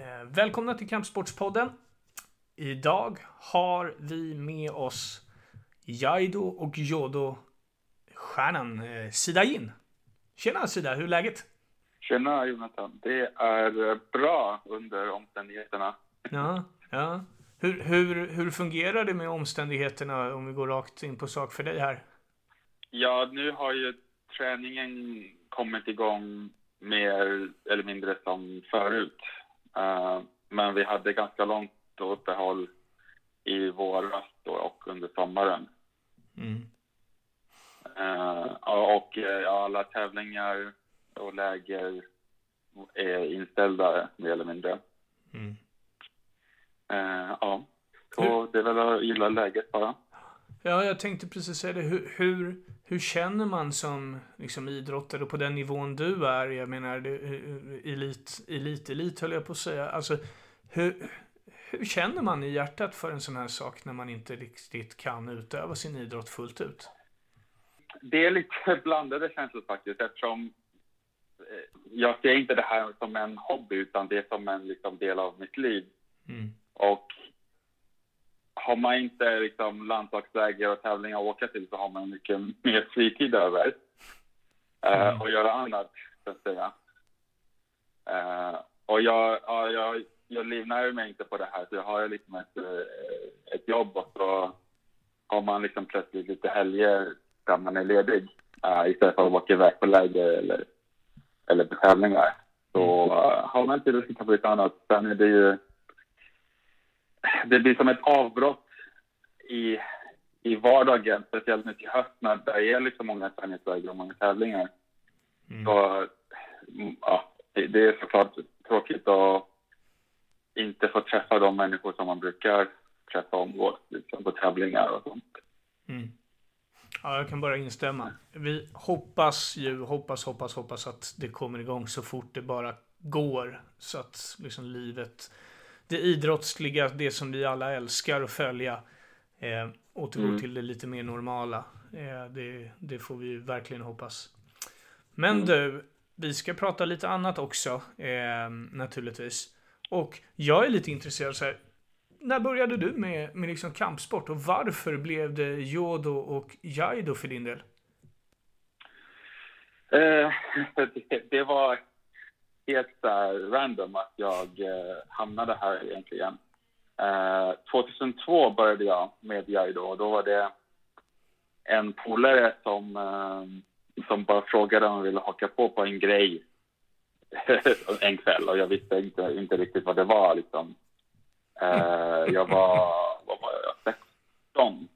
Eh, välkomna till Kampsportspodden. Idag har vi med oss Jaido och Jodo-stjärnan eh, Sida Jin. Tjena Sida, hur är läget? Tjena Jonathan. Det är bra under omständigheterna. Ja, ja. Hur, hur, hur fungerar det med omständigheterna om vi går rakt in på sak för dig här? Ja, nu har ju träningen kommit igång mer eller mindre som förut. Uh, men vi hade ganska långt uppehåll i våras och under sommaren. Mm. Uh, och ja, alla tävlingar och läger är inställda mer eller mindre. Mm. Ja, så det är väl att gilla läget bara. Ja, jag tänkte precis säga det. Hur, hur, hur känner man som liksom, idrottare på den nivån du är? Jag menar, det, elit, elit, elit höll jag på att säga. Alltså, hur, hur känner man i hjärtat för en sån här sak när man inte riktigt kan utöva sin idrott fullt ut? Det är lite blandade känslor faktiskt eftersom eh, jag ser inte det här som en hobby utan det är som en liksom, del av mitt liv. Mm. Och har man inte liksom, landslagsläger och tävlingar att åka till så har man mycket mer fritid över eh, mm. och göra annat, så att säga. Uh, och jag, ja, jag, jag livnär mig inte på det här, så jag har liksom ett, eh, ett jobb och så har man liksom plötsligt lite helger där man är ledig uh, istället för att åka iväg på läger eller, eller på tävlingar. Så uh, har man inte lust på lite annat, sen är det ju det blir som ett avbrott i, i vardagen, speciellt nu till höst när det är liksom många träningsläger och många tävlingar. Mm. Så ja, det, är såklart tråkigt att inte få träffa de människor som man brukar träffa omgås liksom på tävlingar och sånt. Mm. Ja, jag kan bara instämma. Vi hoppas ju, hoppas, hoppas, hoppas att det kommer igång så fort det bara går. Så att liksom livet det idrottsliga, det som vi alla älskar att följa, eh, återgår mm. till det lite mer normala. Eh, det, det, får vi verkligen hoppas. Men mm. du, vi ska prata lite annat också, eh, naturligtvis. Och jag är lite intresserad så här, när började du med, med liksom kampsport och varför blev det Jodo och Jaido för din del? Eh, det, det, var helt uh, random att jag uh, hamnade här egentligen. Eh, 2002 började jag med Jaido och då var det en polare som, som bara frågade om jag ville haka på på en grej en kväll och jag visste inte, inte riktigt vad det var liksom. jag var, vad var jag, 16?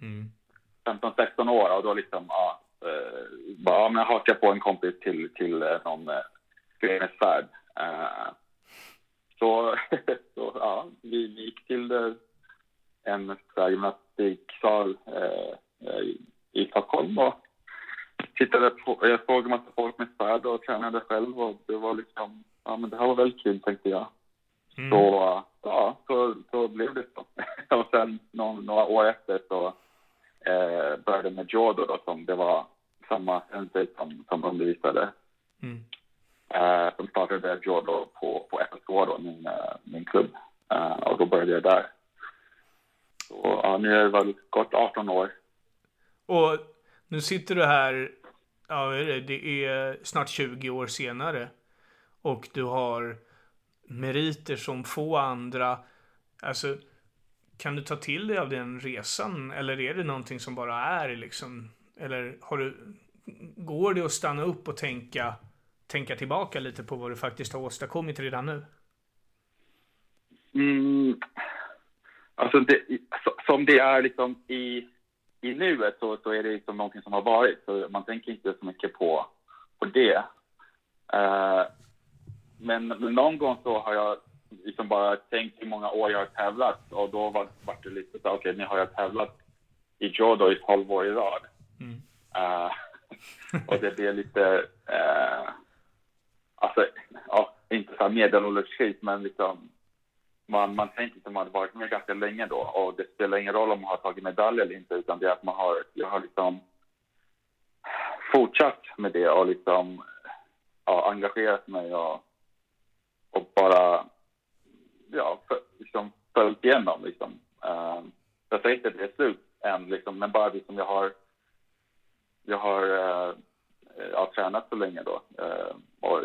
Mm. 15-16 år och då liksom, ja, bara, ja, men haka på en kompis till, till någon Grängesvärd. Uh, så, så ja, vi gick till en gymnastiksal uh, i Stockholm och tittade på, jag såg en massa folk med svärd och tränade själv och det var liksom, ja men det här var väldigt kul tänkte jag. Mm. Så, ja, så, så blev det så. och sen någon, några år efter så eh, började med judo då som det var samma sensei som, som undervisade. Mm Eh, uh, som startade judo på, på FSK, då, min, uh, min klubb. Uh, och då började jag där. Så ja, nu har jag väl gått 18 år. Och nu sitter du här, ja det är snart 20 år senare. Och du har meriter som få andra. Alltså, kan du ta till dig av den resan? Eller är det någonting som bara är liksom? Eller har du, går det att stanna upp och tänka tänka tillbaka lite på vad du faktiskt har åstadkommit redan nu? Mm, alltså det, som det är liksom i, i nuet så, så är det liksom någonting som har varit, så man tänker inte så mycket på, på det. Uh, men, någon gång så har jag liksom bara tänkt hur många år jag har tävlat och då var, var det lite så okej, okay, nu har jag tävlat i judo i 12 år i rad. Mm. Uh, och det blir lite, uh, alltså, ja, inte så här medelålderskris, men liksom, man, man tänker att man har varit med ganska länge då och det spelar ingen roll om man har tagit medalj eller inte, utan det är att man har, jag har liksom fortsatt med det och liksom ja, engagerat mig och, och bara liksom följt igenom. Liksom. Uh, jag säger inte att det är slut än, liksom, men bara liksom jag har, jag har eh, uh, jag tränat så länge då uh, och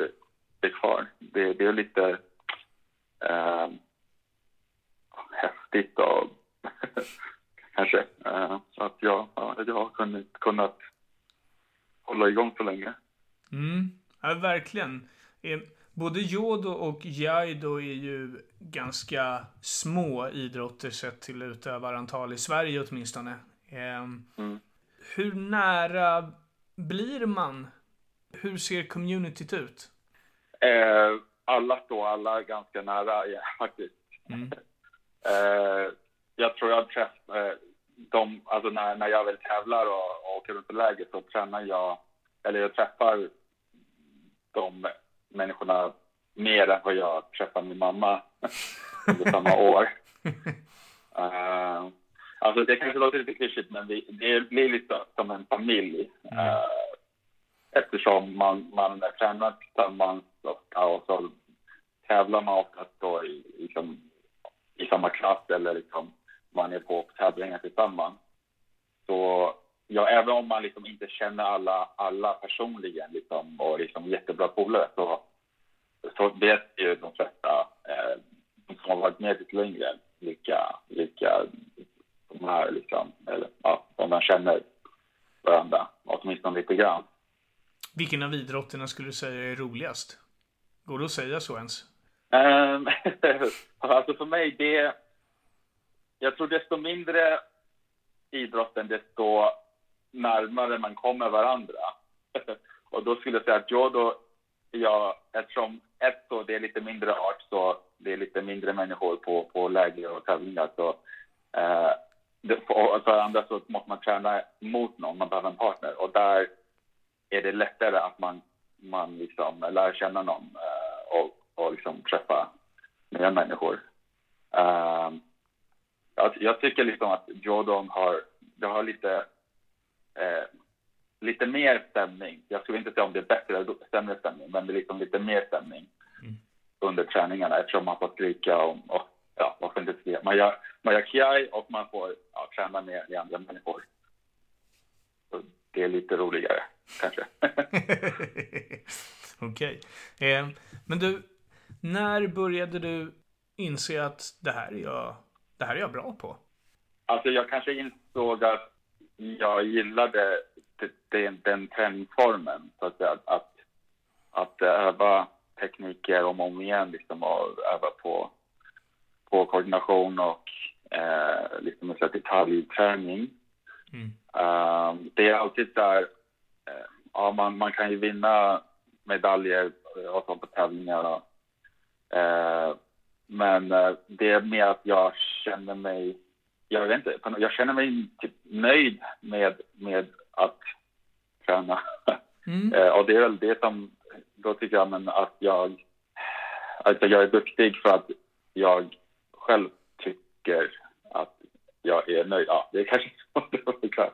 det kvar. Det, det är lite uh, häftigt och kanske. Så att jag, jag har kunnat, kunnat hålla igång så länge. Mm, ja, verkligen. Både Jodo och Jaido är ju ganska små idrotter sett till utövarantal i Sverige åtminstone. Ehm, mm. Hur nära blir man? Hur ser communityt ut? Eh, alla står alla ganska nära ja, faktiskt. Mm. eh, jag tror jag träffar eh, de, alltså när, när jag väl tävlar och, och åker runt på läger så tränar jag, eller jag träffar de människorna mer än vad jag träffar min mamma under samma år. Uh, alltså det kanske låter lite klyschigt, men vi, det blir lite som en familj. Uh, eftersom man, man tränar tillsammans och, och så tävlar man oftast då i, liksom, i samma klass eller liksom, man är på tävlingar tillsammans. Så ja, även om man liksom inte känner alla, alla personligen liksom, och liksom jättebra polare så, så vet ju de flesta eh, som har varit med lite längre vilka, vilka de här liksom, eller ja, om man känner varandra, åtminstone lite grann. Vilken av idrotterna skulle du säga är roligast? Går det att säga så ens? Um, alltså för mig, det... Jag tror desto mindre idrotten, desto närmare man kommer varandra. och då skulle jag säga att Jodo, ja, eftersom ett så det är lite mindre art så det är lite mindre människor på, på läger och tävlingar så eh, det, och för andra så måste man träna mot någon, man behöver en partner och där är det lättare att man, man liksom lär känna någon eh, och, och liksom träffa nya människor. Uh, jag, jag, tycker liksom att Jordan har, det har lite eh, lite mer stämning. Jag skulle inte säga om det är bättre eller sämre stämning, men det är liksom lite mer stämning mm. under träningarna eftersom man får skrika och, och ja, varför inte skrika? Man gör, man gör kiai och man får ja, träna med andra människor. Så det är lite roligare, kanske. Okej. Okay. Eh, men du, när började du inse att det här är jag, det här är jag bra på? Alltså jag kanske insåg att jag gillade den, den träningsformen, så att säga. Att, att öva tekniker om och om igen liksom, och öva på, på koordination och eh, liksom en detaljträning. Mm. Um, det är alltid där, eh, ja, man, man kan ju vinna medaljer och sånt på tävlingar. Eh, men eh, det är mer att jag känner mig jag vet inte, jag känner mig typ nöjd med, med att träna. Mm. Eh, och det är väl det som, då tycker jag men att jag, alltså jag är duktig för att jag själv tycker att jag är nöjd. Ja, det är kanske så ja,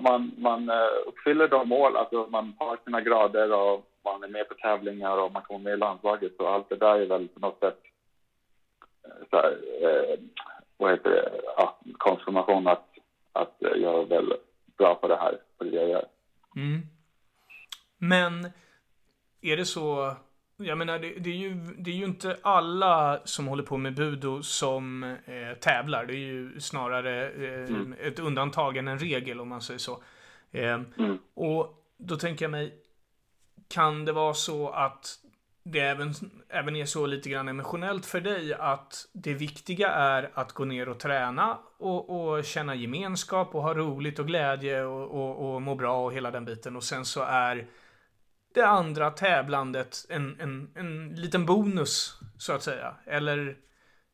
man, man eh, uppfyller de mål, alltså man har sina grader och man är med på tävlingar och man kommer med i landslaget Så allt det där är väl på något sätt eh, så här, eh, vad heter det, ja, konfirmation att, att jag är väl bra på det här, på det jag gör. Mm. Men är det så, jag menar det, det, är ju, det är ju inte alla som håller på med budo som eh, tävlar. Det är ju snarare eh, mm. ett undantag än en regel om man säger så. Eh, mm. Och då tänker jag mig, kan det vara så att det även, även är så lite grann emotionellt för dig att det viktiga är att gå ner och träna och, och känna gemenskap och ha roligt och glädje och, och, och må bra och hela den biten. Och sen så är det andra tävlandet en, en, en liten bonus, så att säga. Eller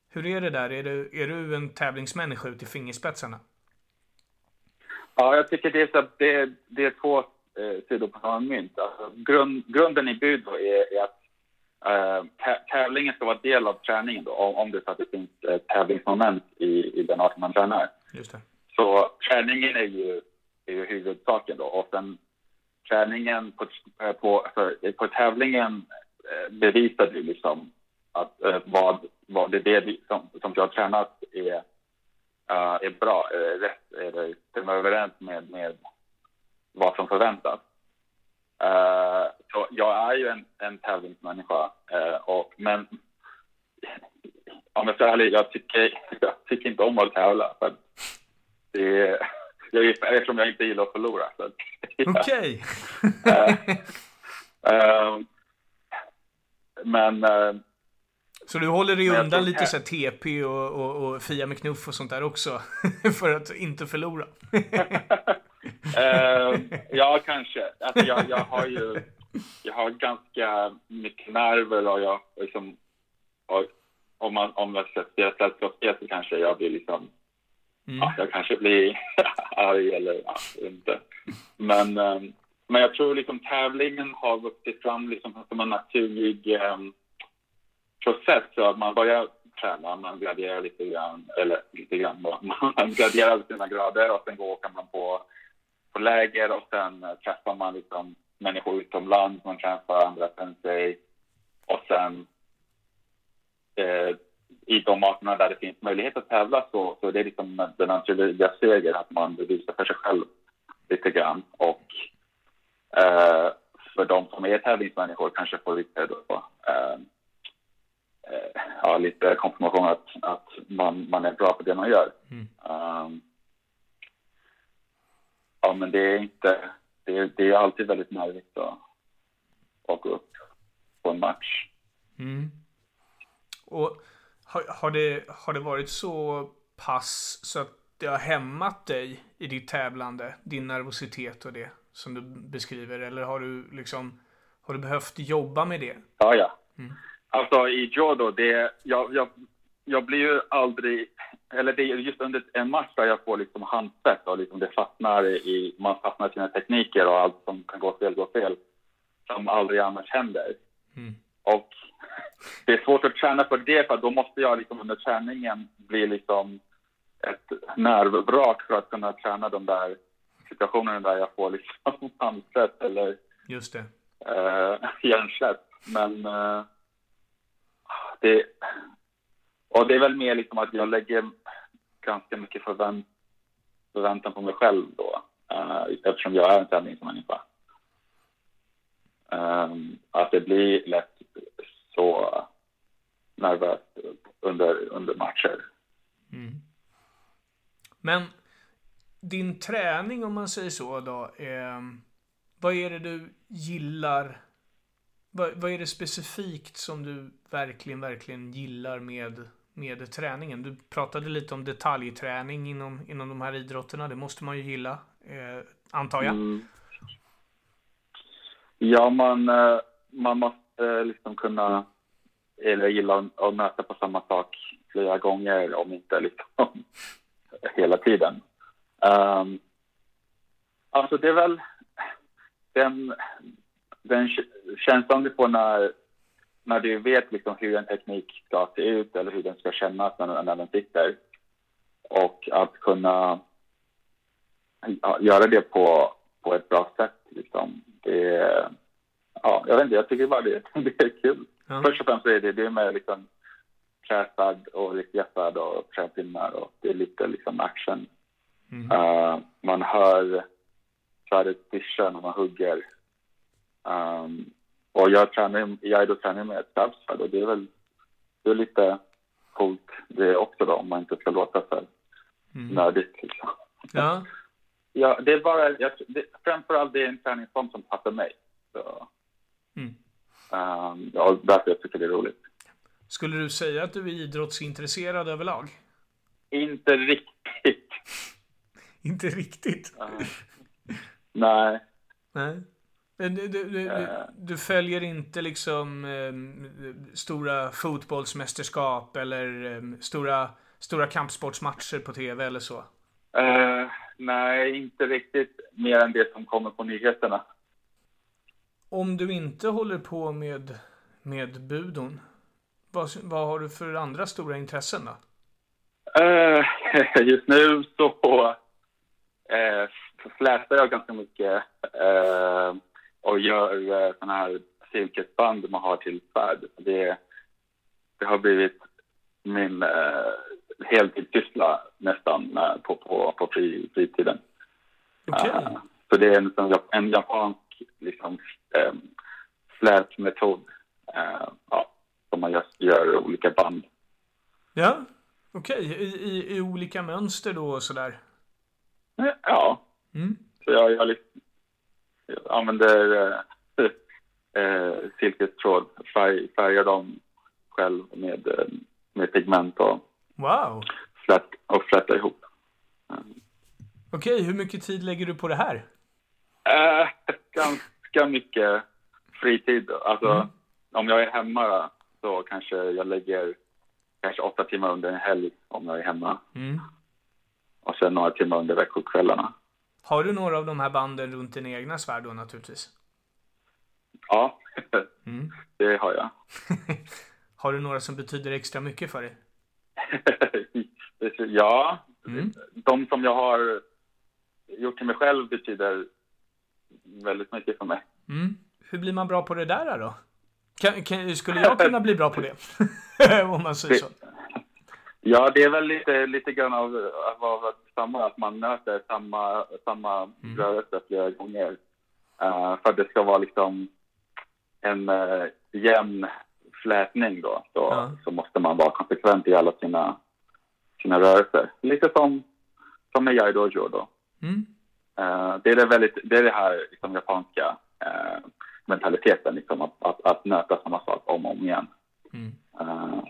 hur är det där? Är du, är du en tävlingsmänniska ut i fingerspetsarna? Ja, jag tycker det är, så, det, det är två eh, sidor på samma mynt. Alltså, grund, grunden i budo är, är att Uh, tävlingen ska vara del av träningen då, om, om det så att det finns uh, tävlingsmoment i, i den art man tränar. Just det. Så träningen är ju, är ju huvudsaken då och sen träningen på, eh, på, för, på tävlingen eh, bevisade ju liksom att eh, vad, vad det är det som, som jag har tränat är, uh, är bra, är rätt, är det stämmer överens med, med vad som förväntas. Uh, så jag är ju en, en tävlingsmänniska, och, men om jag ska vara ärlig, jag tycker, jag tycker inte om att tävla. För det, jag, eftersom jag inte gillar att förlora. Okej. Okay. men så du håller dig undan lite så TP och, och, och, Fia med knuff och sånt där också? för att inte förlora? uh, ja, kanske. Alltså, jag, jag, har ju jag har ganska mycket nerver och jag liksom... Och, om, man, om jag sällskapsspel så kanske jag blir liksom... Mm. Ja, jag kanske blir arg eller ja, inte. Men, um, men jag tror liksom tävlingen har vuxit fram liksom som en naturlig um, process. Så att man börjar träna, man graderar lite grann, eller lite grann, man graderar sina grader och sen går, åker man på, på läger och sen träffar man liksom människor utomlands, man träffar andra sensei och sen eh, i de arterna där det finns möjlighet att tävla så, så det är liksom den naturliga seger att man bevisar för sig själv lite grann och eh, för de som är tävlingsmänniskor kanske får lite då, eh, Eh, ja, lite konfirmation att, att man, man är bra på det man gör. Mm. Um, ja, men det är inte, det är, det är alltid väldigt nervigt att, att gå upp på en match. Mm. Och har, har, det, har det varit så pass så att det har hämmat dig i ditt tävlande, din nervositet och det som du beskriver? Eller har du liksom, har du behövt jobba med det? Ja, ja. Mm. Alltså i judo, det, jag, jag, jag blir ju aldrig... Eller det är just under en match där jag får liksom handspett och liksom det fastnar i... Man fastnar i sina tekniker och allt som kan gå fel går fel. Som aldrig annars händer. Mm. Och det är svårt att träna på det för då måste jag liksom under träningen bli liksom ett nervvrak för att kunna träna de där situationerna där jag får liksom handspett eller Just det. Uh, hjärnsläpp. Men uh, det, och det är väl mer liksom att jag lägger ganska mycket förvänt, förväntan på mig själv då, uh, eftersom jag är en tävlingsmänniska. Um, att det blir lätt så nervöst under, under matcher. Mm. Men din träning, om man säger så då, eh, vad är det du gillar vad, vad är det specifikt som du verkligen, verkligen gillar med, med träningen? Du pratade lite om detaljträning inom, inom de här idrotterna. Det måste man ju gilla, eh, antar jag. Mm. Ja, man, eh, man måste eh, liksom kunna, eller gilla att möta på samma sak flera gånger, om inte liksom hela tiden. Um, alltså det är väl den, den känslan du får när, när du vet liksom hur en teknik ska se ut eller hur den ska kännas när, när den sitter. Och att kunna göra det på, på ett bra sätt. Liksom. Det, ja, jag vet inte, jag tycker bara det, det är kul. Ja. Först och främst är det det med liksom träfärd och riktighetsfärd och träpinnar och det är lite liksom action. Mm. Uh, man hör svärdet svischa när man hugger. Um, och jag tränar, jag är då tränar med ett stabsvärd och det är väl det är lite coolt det också då om man inte ska låta för mm. nördigt liksom. Ja. ja, det är bara, jag, det, framförallt det är en träningsform som passar mig. Så, mm. um, ja, därför jag tycker det är roligt. Skulle du säga att du är idrottsintresserad överlag? Inte riktigt. inte riktigt? Uh, nej. Nej. Du, du, du, du, följer inte liksom eh, stora fotbollsmästerskap eller eh, stora, stora kampsportsmatcher på tv eller så? Uh, nej, inte riktigt mer än det som kommer på nyheterna. Om du inte håller på med, med budon, vad, vad har du för andra stora intressen då? Uh, just nu så uh, släpar jag ganska mycket. Uh, och gör eh, sådana här silkesband man har till svärd. Det, det har blivit min uh, heltidssyssla nästan uh, på, på, på fri, fritiden. Okej. Uh, så det är en, en japansk liksom, um, uh, ja, som man just gör olika band. Ja, okej. I, i, I olika mönster då och sådär? Ja. Mm. Så jag, jag, liksom, jag använder uh, uh, silkestråd, färg, färgar dem själv med, med pigment och, Wow. flätt, och flätar ihop. Okej, hur mycket tid lägger du på det här? Uh, ganska mycket fritid. Alltså, Mm. om jag är hemma så kanske jag lägger kanske åtta timmar under en helg om jag är hemma. Mm. Och sen några timmar under veckokvällarna. Har du några av de här banden runt din egna sfär då naturligtvis? Ja, Mm. det har jag. Har du några som betyder extra mycket för dig? ja, Mm. de som jag har gjort till mig själv betyder väldigt mycket för mig. Mm. Hur blir man bra på det där då? Kan, kan, skulle jag kunna bli bra på det? Om man säger så. Ja, det är väl lite, lite grann av, av, av samma, att man möter samma, samma rörelse flera gånger. Uh, för att det ska vara liksom en uh, jämn flätning då, så, Ja. så måste man vara konsekvent i alla sina, sina rörelser. Lite som, som med Yai Dojo då. Mm. Eh, det, är det, väldigt, det är det här liksom, japanska eh, mentaliteten, liksom, att, att, att nöta samma sak om och om igen. Mm. Eh,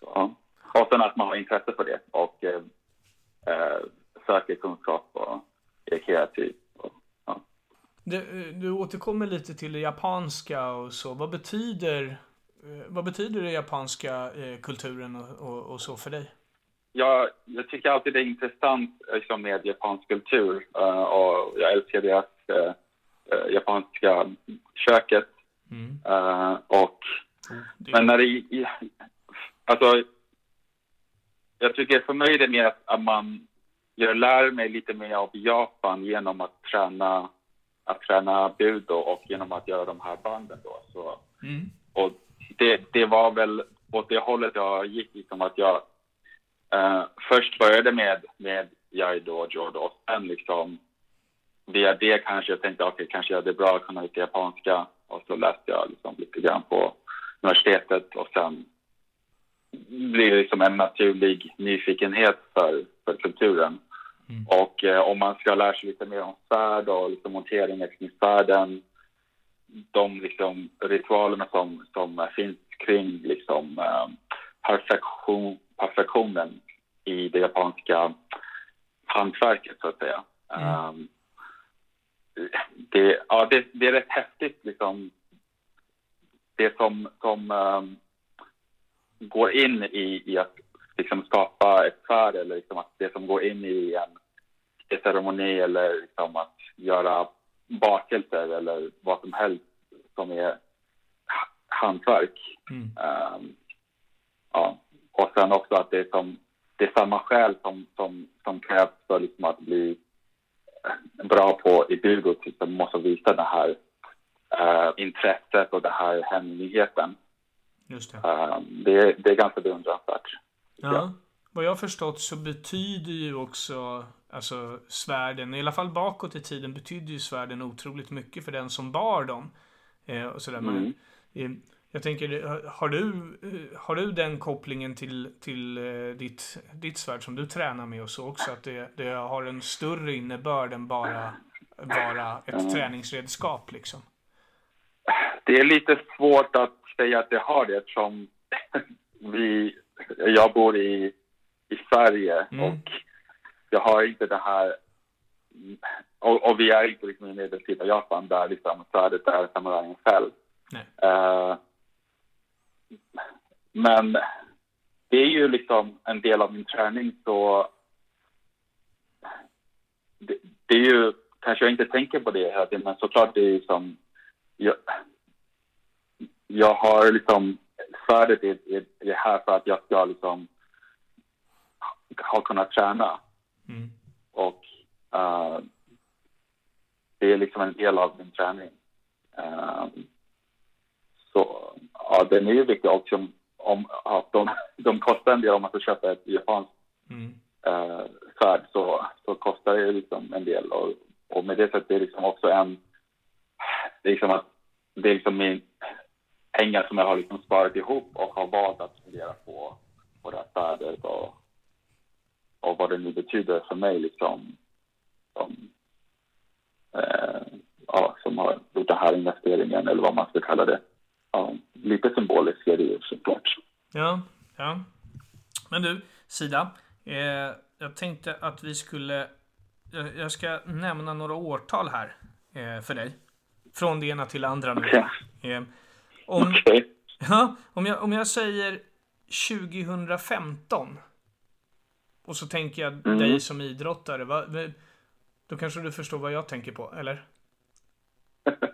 så. Och sen att man har intresse för det och söker kunskap och är kreativ. Och, ja. Du, du återkommer lite till det japanska och så. Vad betyder, eh, vad betyder den japanska eh, kulturen och, och, och så för dig? jag, jag tycker alltid det är intressant liksom, med japansk kultur eh, och jag älskar deras eh, eh, japanska köket. Mm. eh, och Det, Men när det... Alltså, jag tycker för mig är det mer att- att man... Jag lär mig lite mer av Japan genom att träna, att träna budo och genom att göra de här banden då. Så, mm. och det, det var väl åt det hållet jag gick, liksom att jag eh, först började med, med Yai Dojo då, och sen liksom via det kanske jag tänkte, okej, kanske jag det är bra att kunna lite japanska och så läste jag liksom lite grann på universitetet och sen blir det liksom en naturlig nyfikenhet för, för kulturen. Mm. Och eh, om man ska lära sig lite mer om svärd och liksom monteringen kring svärden, de liksom ritualerna som, som finns kring liksom, eh, perfektion, perfektionen i det japanska hantverket, så att säga. Mm. Um, det, ja, det, det är rätt häftigt, liksom, det som, som um, går in i, i att liksom, skapa ett svärd eller liksom, att det som går in i en ceremoni eller liksom, att göra bakelser eller vad som helst som är ha- hantverk. Mm. Ehm, ja. Och sen också att det är, som, det är samma skäl som, som, som krävs för liksom att bli eh, bra på i. Typ, man måste visa det här eh, intresset och den här hängigheten. Just det. Ehm, det, det är ganska beundransvärt. tycker jag. Ja. Vad jag har förstått så betyder ju också alltså svärden, i alla fall bakåt i tiden betydde ju svärden otroligt mycket för den som bar dem. Eh, och sådär. Men, Mm. eh, jag tänker, har- du, eh, har du den kopplingen till, till eh, ditt, ditt svärd som du tränar med och så också? Att det, det har en större innebörd än bara vara ett träningsredskap liksom? Det är lite svårt att säga att det har det eftersom vi, jag bor i, i Sverige Mm. och jag har inte det här och, och vi är inte liksom i medeltida Japan där liksom svärdet är samurajen själv. Eh, men det är ju liksom en del av min träning så det, det är ju, kanske jag inte tänker på det hela tiden, men såklart det är ju som jag, jag har liksom svärdet är, är, är här för att jag ska liksom ha kunnat träna Mm. och eh, det är liksom en del av min träning. Eh, så ja, den är ju viktig också om, att de, de kostar en del om man ska köpa ett japanskt Mm. svärd så, så kostar det liksom en del och, och med det sättet är det liksom också en, liksom att det är liksom min pengar som jag har liksom sparat ihop och har valt att fundera på, på det här svärdet och, och vad det nu betyder för mig liksom som, eh, ja, som har gjort den här investeringen eller vad man ska kalla det. Ja, lite symboliskt är det ju såklart. Ja, ja. Men du, Sida. Eh, jag tänkte att vi skulle... Jag, jag ska nämna några årtal här eh, för dig. Från det ena till det andra nu. Okej. Eh, om, Okej. ja, om, jag, om jag säger 2015. Och så tänker jag Mm. dig som idrottare. Va, då kanske du förstår vad jag tänker på, eller?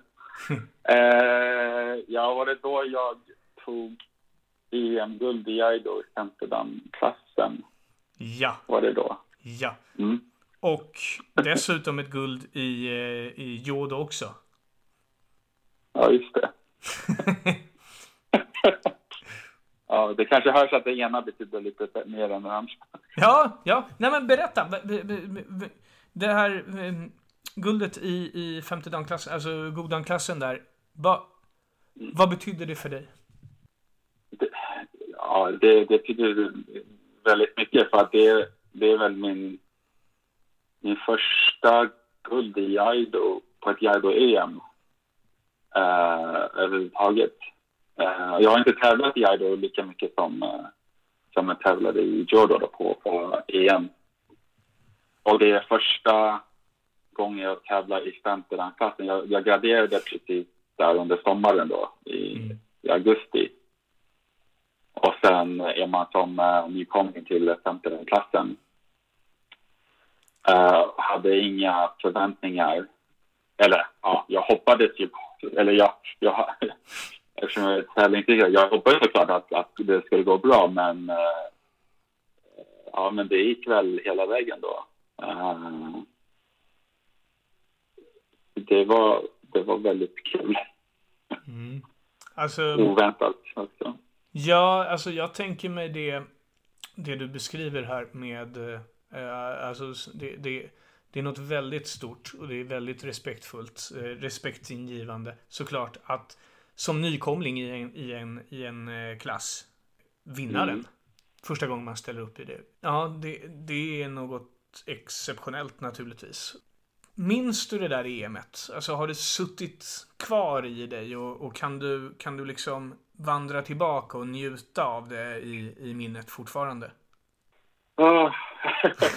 Eh, ja, var det då jag tog EM-guld i Aido i Amsterdam-klassen? Ja, Var det då? ja. Mm. Och dessutom ett guld i, eh, i judo också. Ja, just det. ja, det kanske hörs att det ena betyder lite mer än det andra. Ja, ja. Nej men berätta. Det här eh, guldet i, i femte damklassen, alltså godanklassen där. Va, vad betydde det för dig? Det, ja, det, det betyder väldigt mycket för att det, det är väl min, min första guld i Aido på ett Aido-EM eh, överhuvudtaget. Eh, jag har inte tävlat i Aido lika mycket som, eh, som jag tävlade i då på, på EM. Och det är första gången jag tävlar i femte klassen. Jag, jag graderade precis där under sommaren då i, Mm. i augusti. Och sen är man som uh, nykomling till femte klassen. Uh, hade inga förväntningar. Eller ja, jag hoppades ju eller jag, jag eftersom jag är tävlingsidrottare, jag hoppades såklart att, att det skulle gå bra men uh, ja, men det gick väl hela vägen då. Uh, det var, det var väldigt kul. Mm. Alltså, Oväntat också. ja, alltså jag tänker mig det, det du beskriver här med, eh, alltså det, det, det är något väldigt stort och det är väldigt respektfullt, eh, respektingivande såklart att som nykomling i en, i en, i en eh, klass vinna Mm. den. Första gången man ställer upp i det. Ja, det, det är något exceptionellt naturligtvis. Minns du det där EMet? Alltså har det suttit kvar i dig och, och kan, du, kan du liksom vandra tillbaka och njuta av det i, i minnet fortfarande? Ah,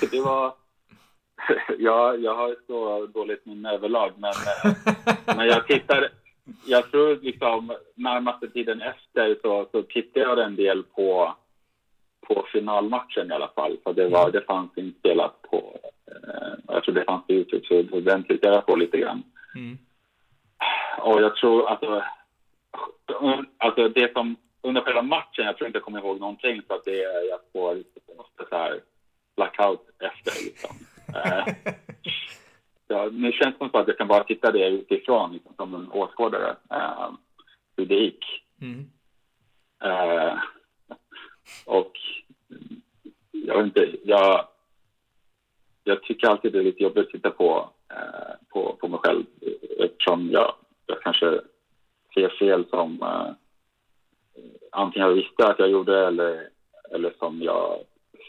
det var... Ja, jag har så dåligt minne överlag, men, eh, men jag tittar... Jag tror liksom närmaste tiden efter så, så tittade jag en del på, på finalmatchen i alla fall. För det, var, det fanns inspelat på... Eh, jag tror det fanns på Youtube, så, den tittade jag på lite grann. Mm. Och jag tror att alltså det som under själva matchen, jag tror inte jag kommer ihåg någonting så att det är, jag får ofta så här blackout efter liksom. Ja, nu känns det som att jag kan bara titta det utifrån liksom, som en åskådare, eh, hur det gick. Mm. Eh, och jag vet inte, jag, jag tycker alltid det är lite jobbigt att titta på, eh, på, på mig själv eftersom jag, jag kanske ser fel som eh, antingen jag visste att jag gjorde eller, eller som jag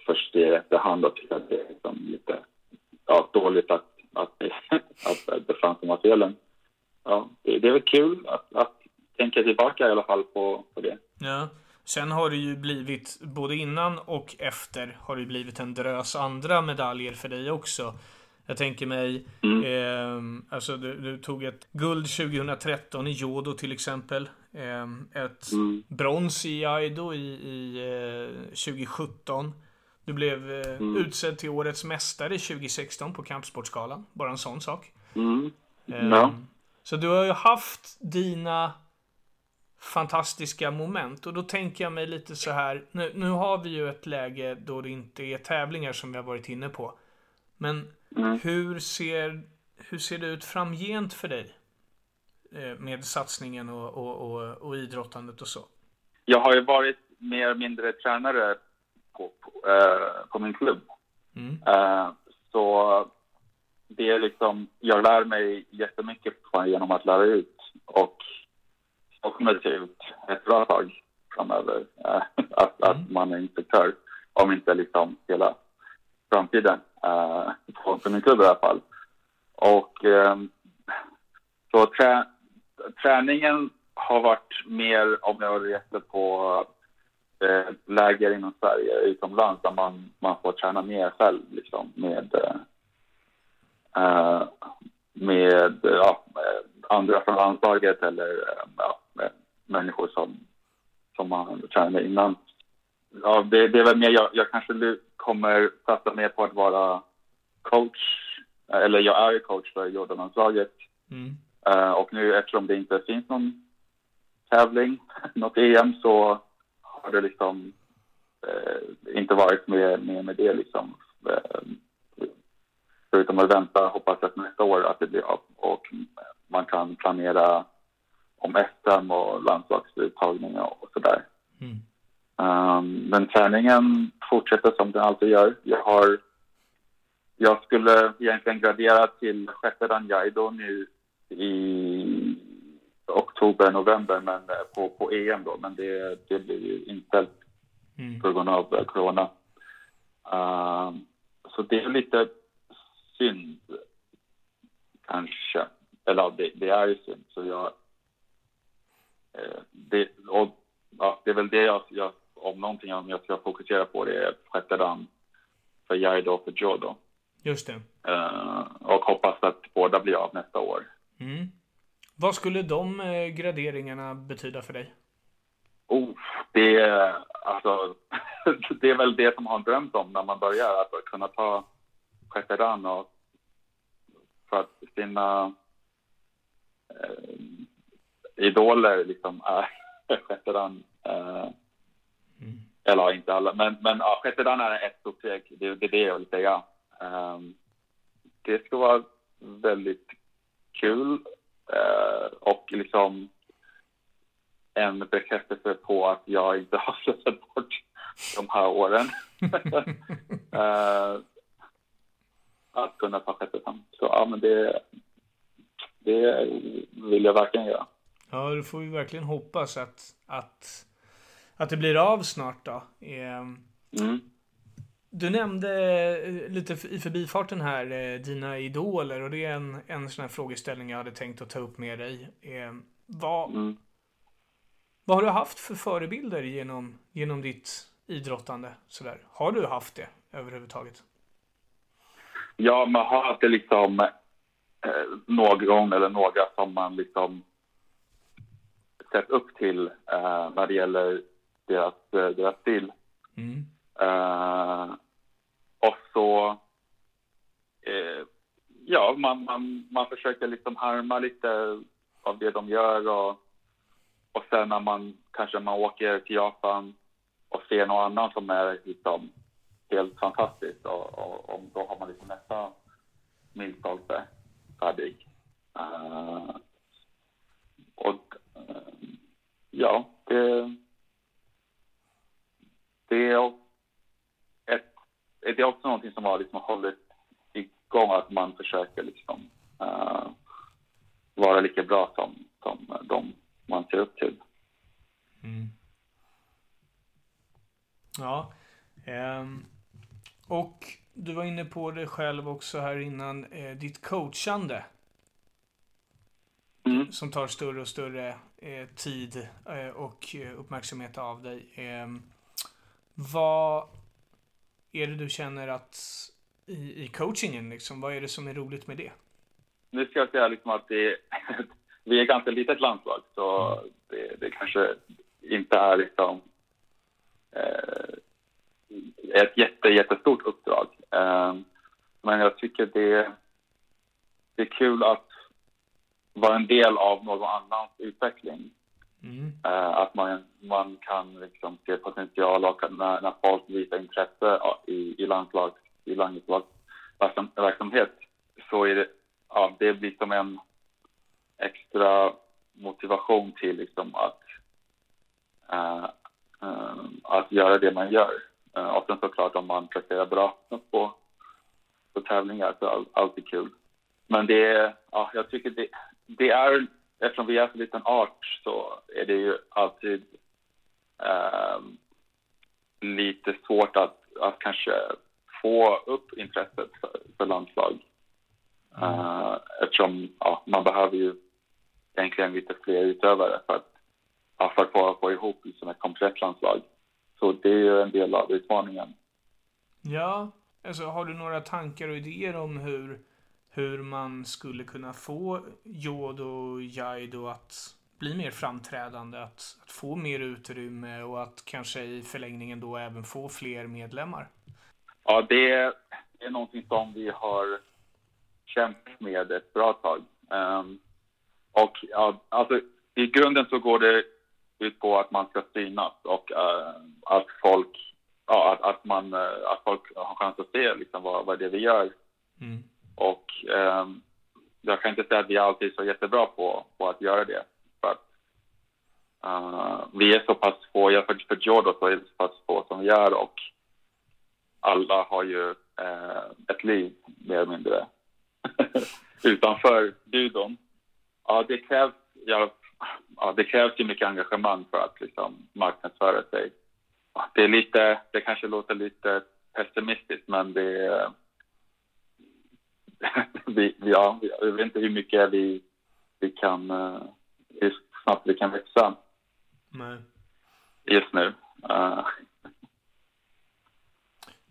först i efterhand tycker att det är liksom lite ja, dåligt att, att, att det fanns de här felen. Ja, det, det är väl kul att, att tänka tillbaka i alla fall på, på det. Ja. Sen har det ju blivit, både innan och efter, har det blivit en drös andra medaljer för dig också. Jag tänker mig, Mm. ehm, alltså du, du tog ett guld 2013 i judo till exempel. Ehm, ett Mm. brons i aido i, i eh, 2017. Du blev eh, Mm. utsedd till årets mästare 2016 på Kampsportsgalan. Bara en sån sak. Mm. Ehm, Ja. Så du har ju haft dina fantastiska moment och då tänker jag mig lite så här. Nu, nu har vi ju ett läge då det inte är tävlingar som vi har varit inne på. Men Mm. hur ser, hur ser det ut framgent för dig? Eh, Med satsningen och, och, och, och idrottandet och så. jag har ju varit mer eller mindre tränare på, på, eh, på min klubb. Mm. Eh, så det är liksom, jag lär mig jättemycket genom att lära ut och så kommer det se ut ett bra tag framöver eh, att, att Mm. man är instruktör, om inte liksom hela framtiden eh, på, på min klubb i alla fall. Och så trä, träningen har varit mer om jag reser på eh, läger inom Sverige, utomlands, där man, man får träna mer själv liksom, med, eh, med ja, andra från landslaget eller ja, med människor som, som man tränar med innan. Ja, det, det är väl mer, jag, jag kanske kommer satsa mer på att vara coach, eller jag är coach för Jordanlandslaget. Mm. Eh, och nu eftersom det inte finns någon tävling, något EM, så har det liksom eh, inte varit med, med, med det liksom. Eh, förutom att vänta, hoppas att nästa år att det blir av och man kan planera om SM och landslagsuttagningar och sådär. Mm. Um, men träningen fortsätter som den alltid gör. Jag har jag skulle egentligen gradera till sjätte Dan Jaido nu i oktober, november men eh, på, på EM då, men det, det blir ju inställt Mm. på grund av eh, corona. Um, så det är lite synd, kanske. Eller det, det är ju synd. Så jag, eh, det, och, ja, det är väl det jag, jag, om någonting, om jag ska fokusera på det är sjätte dan för Jaido och för Jodo. Just det. Eh, och hoppas att båda blir av nästa år. Mm. Vad skulle de eh, graderingarna betyda för dig? Oh, det, är, alltså, det är väl det som man har drömt om när man börjar, att kunna ta sjätte dan och för att sina eh, idoler liksom är sjätte dan. Eh, Mm. eller inte alla, men, men ja, sjätte dan är ett stort steg. Det, det är det jag vill säga. Um, det ska vara väldigt kul och liksom en bekräftelse på att jag inte har slösat bort de här åren. Eh, att kunna ta sjätte dan. Så ja, men det, det vill jag verkligen göra. Ja, då får vi verkligen hoppas att, att, att det blir av snart då. Ehm, Mm. Du nämnde eh, lite i förbifarten här eh, dina idoler och det är en, en sån här frågeställning jag hade tänkt att ta upp med dig. Ehm, Vad, Mm. vad har du haft för förebilder genom, genom ditt idrottande? Sådär. Har du haft det överhuvudtaget? Ja, man har alltid liksom eh, någon eller några som man liksom sett upp till eh, när det gäller deras, eh, deras stil. Mm. Eh, och så, eh, ja, man, man, man försöker liksom harma lite av det de gör och, och sen när man kanske man åker till Japan och ser någon annan som är liksom helt fantastiskt och, och, och då har man liksom nästa milstolpe färdig. Uh, och eh, ja, det, det är o- det är också någonting som har liksom hållit igång att man försöker liksom eh, vara lika bra som, som de man ser upp till. Mm. Ja. ehm, och du var inne på det själv också här innan. Eh, ditt coachande Mm. som tar större och större eh, tid eh, och eh, uppmärksamhet av dig. Ehm, vad är det du känner att i, i coachingen liksom, vad är det som är roligt med det? Nu ska jag säga liksom att det, vi är ett ganska litet landslag så det, det kanske inte är liksom eh, ett jätte, jättestort uppdrag. Eh, men jag tycker det, det är kul att vara en del av någon annans utveckling. Mm. Eh, att man, man kan liksom se potential och när, när folk visar intresse i, i landslag, i landslagsverksamhet så är det, ja, det blir som en extra motivation till liksom att, äh, äh, att göra det man gör. Uh, och sen såklart om man presterar bra på, på tävlingar så är all, alltid kul. Men det ja, jag tycker det, det är, eftersom vi är så liten art så är det ju alltid um, lite svårt att, att kanske få upp intresset för, för landslag. Mm. Uh, eftersom ja, man behöver ju egentligen lite fler utövare för att, ja, för att få, få ihop liksom ett komplett landslag. Så det är ju en del av utmaningen. Ja, alltså har du några tankar och idéer om hur, hur man skulle kunna få Jod och Jaido att bli mer framträdande, att, att få mer utrymme och att kanske i förlängningen då även få fler medlemmar? Ja, det är, det är någonting som vi har kämpat med ett bra tag. Um, och ja, alltså, i grunden så går det ut på att man ska synas och uh, att folk ja, att, att, man, uh, att folk har chans att se liksom, vad, vad det är vi gör. Mm. Och ehm, jag kan inte säga att vi alltid är så jättebra på, på att göra det. För att, uh, vi är så pass få, jag med för så är vi så pass få som vi gör och alla har ju uh, ett liv mer eller mindre utanför judon. Ja, det krävs, ja, ja, det krävs ju mycket engagemang för att liksom, marknadsföra sig. Det är lite, det kanske låter lite pessimistiskt, men det är... vi, ja, jag vet inte hur mycket vi, vi kan, eh, hur snabbt vi kan växa. Nej. Just nu. Uh.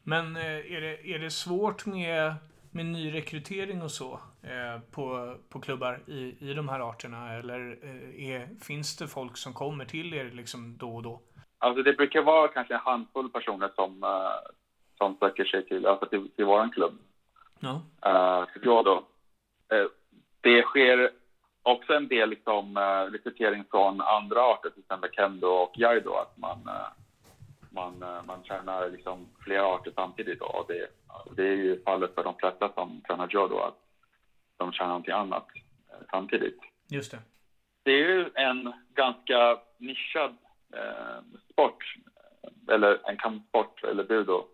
Men eh, är det, är det svårt med med nyrekrytering och så eh, på, på klubbar i, i de här arterna? Eller är, finns det folk som kommer till er liksom då och då? Alltså det brukar vara kanske en handfull personer som, som söker sig till, alltså till, till vår klubb. Ja. Uh, ja då. Uh, det sker också en del liksom, uh, rekrytering från andra arter, till exempel kendo och jaido, att man man, eh, man tränar liksom flera arter samtidigt. Då. Och det, det är ju fallet för de flesta som tränar judo, att de tränar någonting annat eh, samtidigt. Just det. Det är ju en ganska nischad eh, sport, eller en kampsport, eller budo,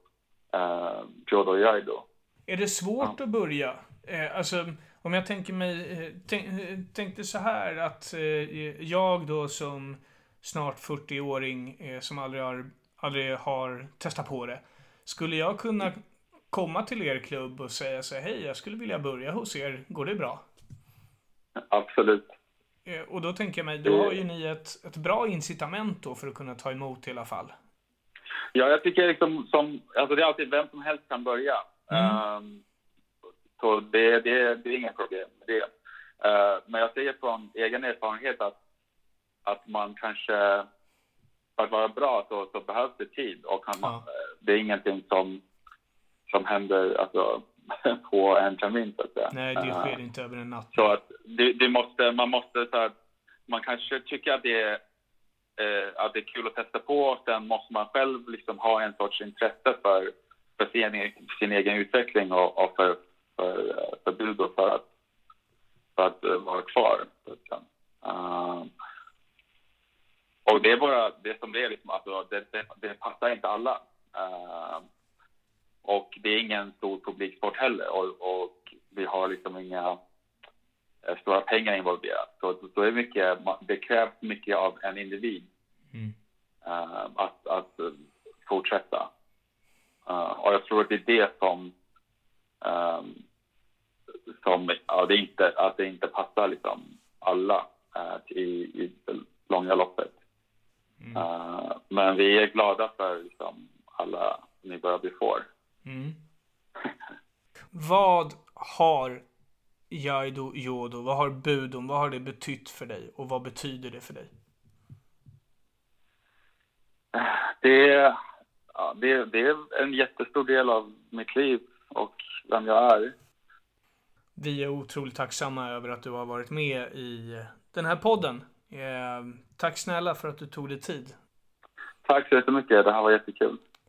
eh, judo och jaido. Är det svårt ja. att börja? Eh, alltså, om jag tänker mig, eh, tänk, tänkte så här att eh, jag då som snart 40-åring som aldrig har aldrig har testat på det. Skulle jag kunna komma till er klubb och säga så hej, jag skulle vilja börja hos er. Går det bra? Absolut. Eh, och då tänker jag mig, då har ju ni ett, ett bra incitament då för att kunna ta emot i alla fall. Ja, jag tycker liksom som, alltså det är alltid vem som helst kan börja. Mm. Um, så det, det, det är inga problem med det. Uh, men jag säger från egen erfarenhet att, att man kanske för att vara bra så, så behövs det tid och han, ja. det är ingenting som, som händer alltså, på en termin så att säga. Nej, det sker uh, inte över en natt. Så att det, det måste, man måste så här, man kanske tycker att det är eh, att det är kul att testa på och sen måste man själv liksom ha en sorts intresse för, för sin, sin egen utveckling och, och för, för, för budo för att, för att uh, vara kvar. Uh, och det är bara det som det är. Liksom, alltså, det, det, det passar inte alla. Uh, och det är ingen stor publiksport heller. Och, och vi har liksom inga uh, stora pengar involverat. Så, så är mycket, det krävs mycket av en individ mm. uh, att, att fortsätta. Och jag tror att det är det som, um, som ja, det inte, att det inte passar liksom alla i, i det långa loppet. Mm. Uh, men vi är glada för liksom, alla nybörjare vi får. Mm. vad har Jaido Jodo, vad har Budon, vad har det betytt för dig och vad betyder det för dig? Det, ja, det, det är en jättestor del av mitt liv och vem jag är. Vi är otroligt tacksamma över att du har varit med i den här podden. Eh, tack snälla för att du tog dig tid. Tack så jättemycket. Det här var jättekul.